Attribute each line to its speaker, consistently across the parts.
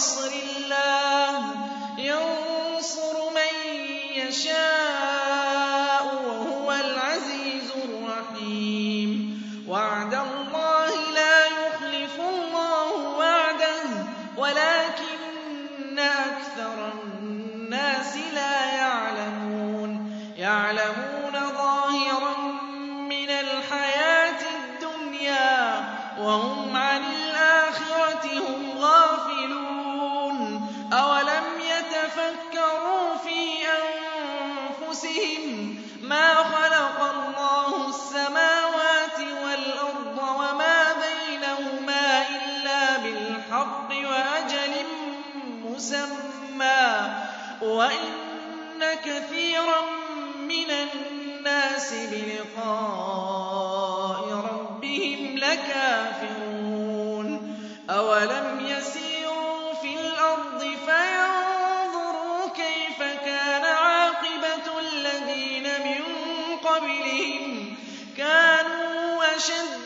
Speaker 1: نصر الله أَوَلَمْ يَسِيرُوا فِي الْأَرْضِ فَيَنظُرُوا كَيْفَ كَانَ عَاقِبَةُ الَّذِينَ مِن قَبْلِهِمْ ۚ كَانُوا أَشَدَّ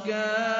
Speaker 1: رَبَّكَ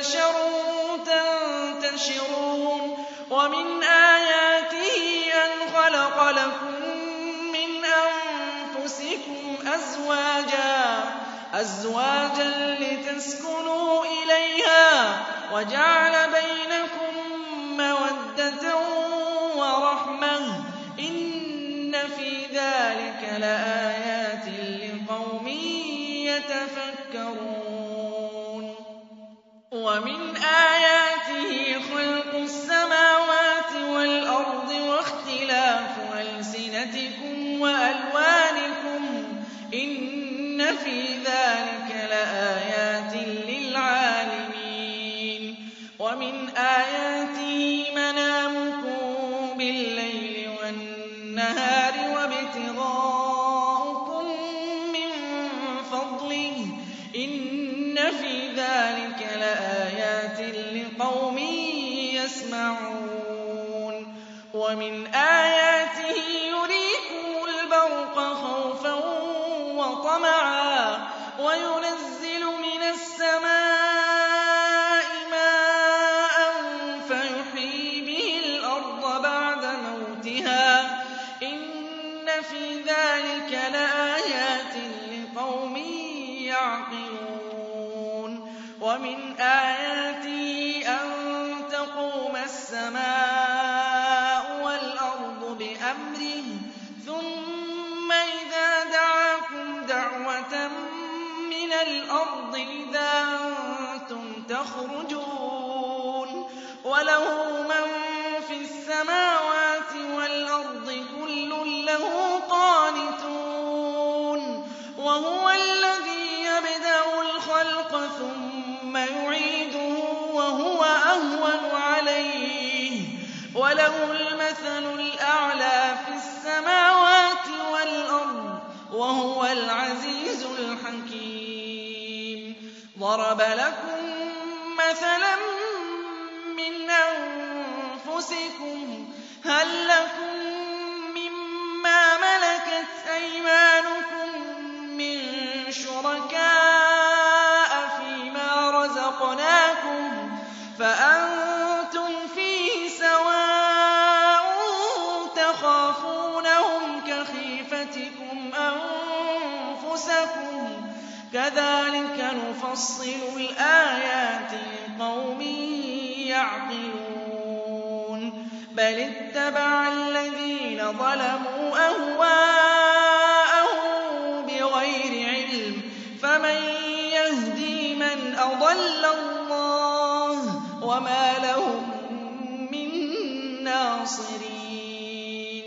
Speaker 1: تشاءوا تنتشرون. ومن آياته أن خلق لكم من أنفسكم أزواجا أزواجا لتسكنوا إليها وجعل بينكم مودة ورحمة. إن في ذلك لآيات لقوم يتفكرون. ومن آياته خلق السماوات والأرض واختلاف ألسنتكم وألوانكم إن في ذلك فَضْلِهِ ۚ. إِنَّ فِي ذَٰلِكَ لَآيَاتٍ لِّقَوْمٍ يَسْمَعُونَ. وَمِنْ آيَاتِهِ يُرِيكُمُ الْبَرْقَ خَوْفًا وَطَمَعًا وَيُنَزِّلُ مِنَ السَّمَاءِ يَعْقِلُونَ. وَمِنْ آيَاتِهِ أَن تَقُومَ السَّمَاءُ وَالْأَرْضُ بِأَمْرِهِ ثُمَّ إِذَا دَعَاكُمْ دَعْوَةً مِّنَ الْأَرْضِ إِذَا أَنتُمْ تَخْرُجُونَ. وَلَهُ الْخَلْقَ ثُمَّ يُعِيدُهُ وَهُوَ أَهْوَنُ عَلَيْهِ ۖ. وَلَهُ الْمَثَلُ الْأَعْلَىٰ فِي السَّمَاوَاتِ وَالْأَرْضِ ۖ وَهُوَ الْعَزِيزُ الْحَكِيمُ. ضَرَبَ لَكُم مَّثَلًا مِّنْ أَنفُسِكُمْ ۖ هَل لَّكُم مِّمَّا مَلَكَتْ أَيْمَانُكُم مِّن شُرَكَاءَ رَزَقْنَاكُمْ فَأَنتُمْ فِيهِ سَوَاءٌ تَخَافُونَهُمْ كَخِيفَتِكُمْ أَنفُسَكُمْ ۚ كَذَٰلِكَ نُفَصِّلُ الْآيَاتِ لِقَوْمٍ يَعْقِلُونَ بَلِ اتَّبَعَ الَّذِينَ ظَلَمُوا أَهْوَاءَهُم أَضَلَّ اللَّهُ ۖ وَمَا لَهُم مِّن نَّاصِرِينَ.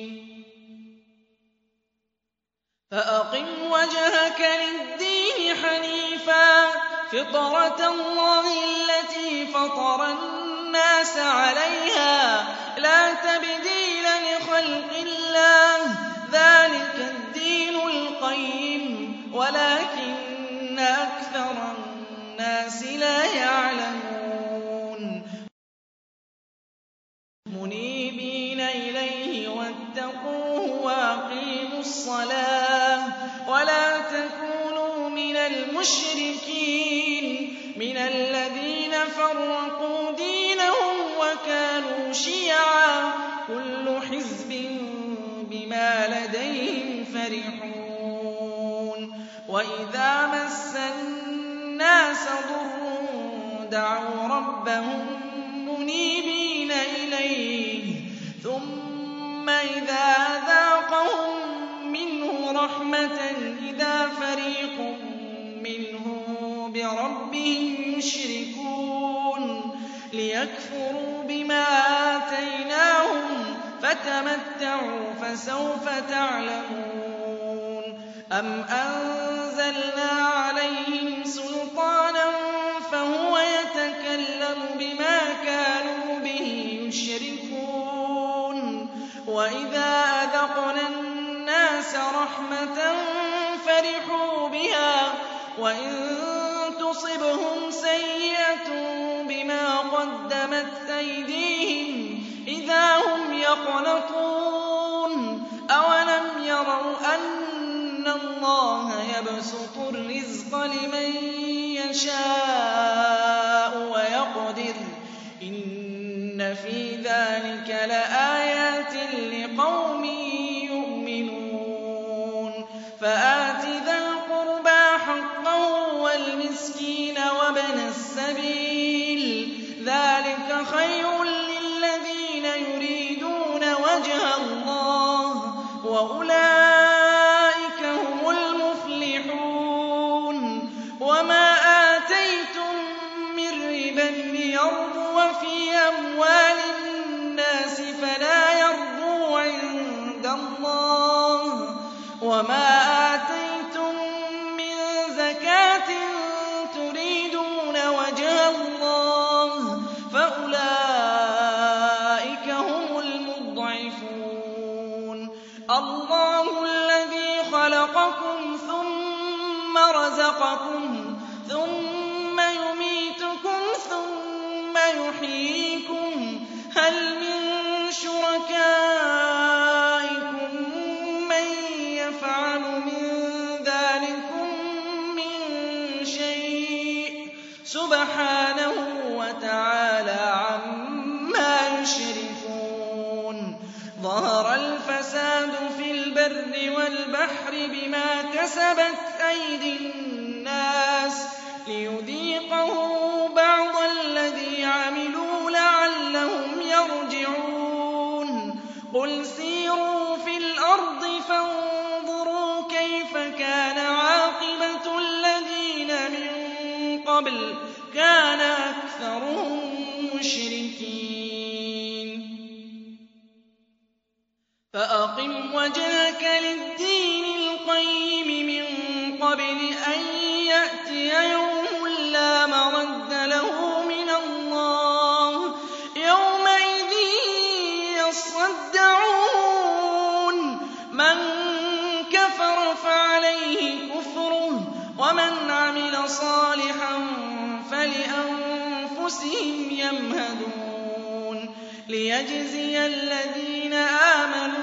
Speaker 1: فَأَقِمْ وَجْهَكَ لِلدِّينِ حَنِيفًا ۚ فِطْرَتَ اللَّهِ الَّتِي فَطَرَ النَّاسَ عَلَيْهَا ۚ. لَا تَبْدِيلَ لِخَلْقِ اللَّهِ ۚ ذَٰلِكَ الدِّينُ الْقَيِّمُ وَلَٰكِنَّ أَكْثَرَ النَّاسِ لَا يَعْلَمُونَ. مُنِيبِينَ إِلَيْهِ وَاتَّقُوهُ وَأَقِيمُوا الصَّلَاةَ ۚ وَلَا تَكُونُوا مِنَ الْمُشْرِكِينَ. مِنَ الَّذِينَ فَرَّقُوا دِينَهُمْ وَكَانُوا شِيَعًا ۖ. كُلُّ حِزْبٍ بِمَا لَدَيْهِمْ فَرِحُونَ. وَإِذَا مَسَّ النَّاسَ ضُرٌّ دَعَوْا رَبَّهُم مُّنِيبِينَ إِلَيْهِ ثُمَّ إِذَا أَذَاقَهُم مِّنْهُ رَحْمَةً إِذَا فَرِيقٌ مِّنْهُم بِرَبِّهِمْ يُشْرِكُونَ لِيَكْفُرُوا بِمَا آتَيْنَاهُمْ ۚ فَتَمَتَّعُوا فَسَوْفَ تَعْلَمُونَ. أَمْ أَنزَلْنَا سُلْطَانًا فَهُوَ يَتَكَلَّمُ بِمَا كَانُوا بِهِ يُشْرِكُونَ. وَإِذَا أَذَقْنَا النَّاسَ رَحْمَةً فَرِحُوا بِهَا ۖ وَإِن تُصِبْهُمْ سَيِّئَةٌ بِمَا قَدَّمَتْ أَيْدِيهِمْ إِذَا هُمْ يَقْنَطُونَ. أَوَلَمْ يَرَوْا أَنَّ اللَّهَ يَبْسُطُ الرِّزْقَ لِمَن يَشَاءُ وَيَقْدِرُ ۚ. إِنَّ فِي ذَٰلِكَ لَآيَاتٍ لِّقَوْمٍ يُؤْمِنُونَ. فَآتِ ذَا الْقُرْبَىٰ حَقَّهُ وَالْمِسْكِينَ وَابْنَ السَّبِيلِ ۚ. ذَٰلِكَ خَيْرٌ لِّلَّذِينَ يُرِيدُونَ وَجْهَ اللَّهِ ۖ. وَأُولَٰئِكَ فِي أَمْوَالِ النَّاسِ فَلَا يَرْبُو عِندَ اللَّهِ ۖ وَمَا آتَيْتُم مِّن زَكَاةٍ تُرِيدُونَ وَجْهَ اللَّهِ فَأُولَٰئِكَ هُمُ الْمُضْعِفُونَ. اللَّهُ الَّذِي خَلَقَكُمْ ثُمَّ رَزَقَكُمْ يُحْيِيكُمْ شُرَكَائِكُم مَّن يَفْعَلُ مِن ذَٰلِكُم مِّن شَيْءٍ ۚ سُبْحَانَهُ وَتَعَالَىٰ عَمَّا يُشْرِكُونَ ظَهَرَ الْفَسَادُ فِي الْبَرِّ وَالْبَحْرِ بِمَا كَسَبَتْ أَيْدِي وَجْهَكَ لِلدِّينِ الْقَيِّمِ مِن قَبْلِ أَن يَأْتِيَ يَوْمٌ لَّا مَرَدَّ لَهُ مِنَ اللَّهِ ۖ. يَوْمَئِذٍ يَصَّدَّعُونَ مَن كَفَرَ فَعَلَيْهِ كُفْرُهُ ۖ وَمَنْ عَمِلَ صَالِحًا فَلِأَنفُسِهِمْ يَمْهَدُونَ. لِيَجْزِيَ الَّذِينَ آمَنُوا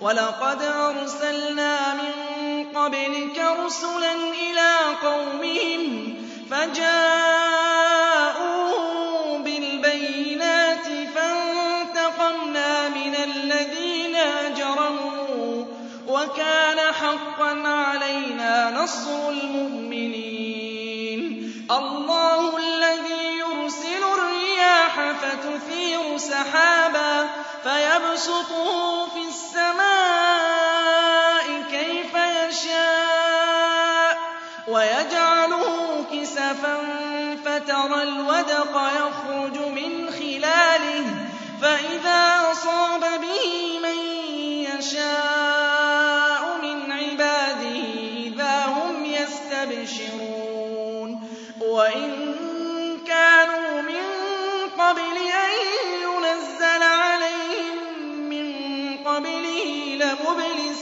Speaker 1: وَلَقَدْ أَرْسَلْنَا مِن قَبْلِكَ رُسُلًا إِلَىٰ قَوْمِهِمْ فَجَاءُوهُم بِالْبَيِّنَاتِ فَانتَقَمْنَا مِنَ الَّذِينَ أَجْرَمُوا ۖ وَكَانَ حَقًّا عَلَيْنَا نَصْرُ الْمُؤْمِنِينَ. اللَّهُ الَّذِي يُرْسِلُ الرِّيَاحَ فَتُثِيرُ سَحَابًا فَيَبْسُطُهُ كِسَفًا فَتَرَى الْوَدْقَ يَخْرُجُ مِنْ خِلَالِهِ فَإِذَا أَصَابَ بِهِ مَن يَشَاءُ مِنْ عِبَادِهِ إِذَا هُمْ يَسْتَبْشِرُونَ. وَإِن كَانُوا مِن قَبْلِ أَن يُنَزَّلَ عَلَيْهِم مِّن قَبْلِهِ لَمُبْلِسِينَ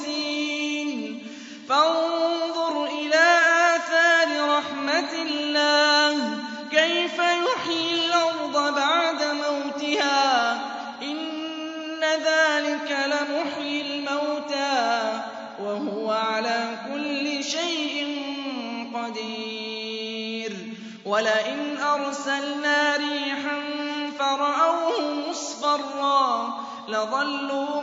Speaker 1: رَحْمَتِ اللَّهِ. كَيْفَ يُحْيِي الْأَرْضَ بَعْدَ مَوْتِهَا ۚ؟ إِنَّ ذَٰلِكَ لَمُحْيِي الْمَوْتَىٰ ۖ. وَهُوَ عَلَىٰ كُلِّ شَيْءٍ قَدِيرٌ. وَلَئِنْ أَرْسَلْنَا رِيحًا فَرَأَوْهُ مُصْفَرًّا لَّظَلُّوا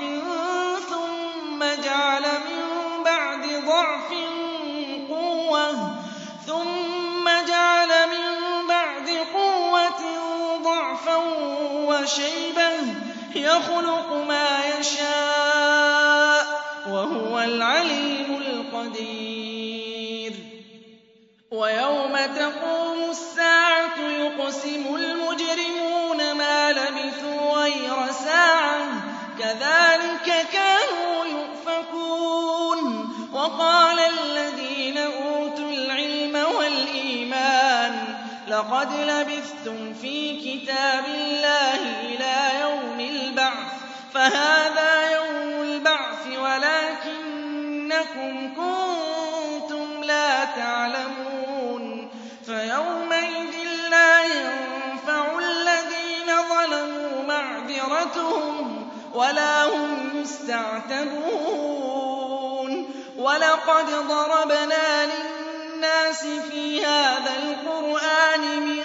Speaker 1: ضَعْفٍ ثُمَّ جَعَلَ مِن بَعْدِ ضَعْفٍ قُوَّةً ثُمَّ جَعَلَ مِن بَعْدِ قُوَّةٍ ضَعْفًا وَشَيْبَةً ۚ يَخْلُقُ مَا يَشَاءُ ۖ وَهُوَ الْعَلِيمُ الْقَدِيرُ. وَيَوْمَ تَقُومُ السَّاعَةُ يُقْسِمُ لَقَدْ لَبِثْتُمْ فِي كِتَابِ اللَّهِ إِلَىٰ يَوْمِ الْبَعْثِ فَهَٰذَا يَوْمُ الْبَعْثِ وَلَٰكِنَّكُمْ كُنتُمْ لَا تَعْلَمُونَ فَيَوْمَئِذٍ لَّا يَنفَعُ الَّذِينَ ظَلَمُوا مَعْذِرَتُهُمْ وَلَا هُمْ يُسْتَعْتَبُونَ وَلَقَدْ ضَرَبْنَا لِلنَّاسِ فِي هَٰذَا الْقُرْآنِ مِن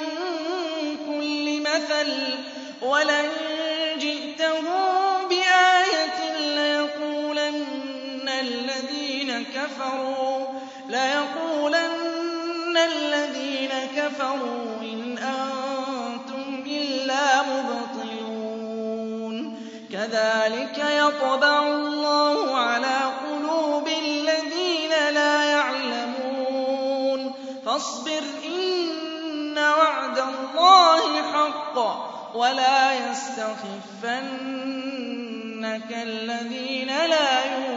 Speaker 1: كُلِّ مَثَلٍ ۚ وَلَئِن جِئْتَهُم بِآيَةٍ لَّيَقُولَنَّ الَّذِينَ كَفَرُوا إِنْ أَنتُمْ إِلَّا مُبْطِلُونَ. كَذَٰلِكَ يَطْبَعُ اللَّهُ عَلَىٰ قُلُوبِ فَاصْبِرْ إِنَّ وَعْدَ اللَّهِ حَقٌّ وَلَا يَسْتَخِفَّنَّكَ الَّذِينَ لَا يُوقِنُونَ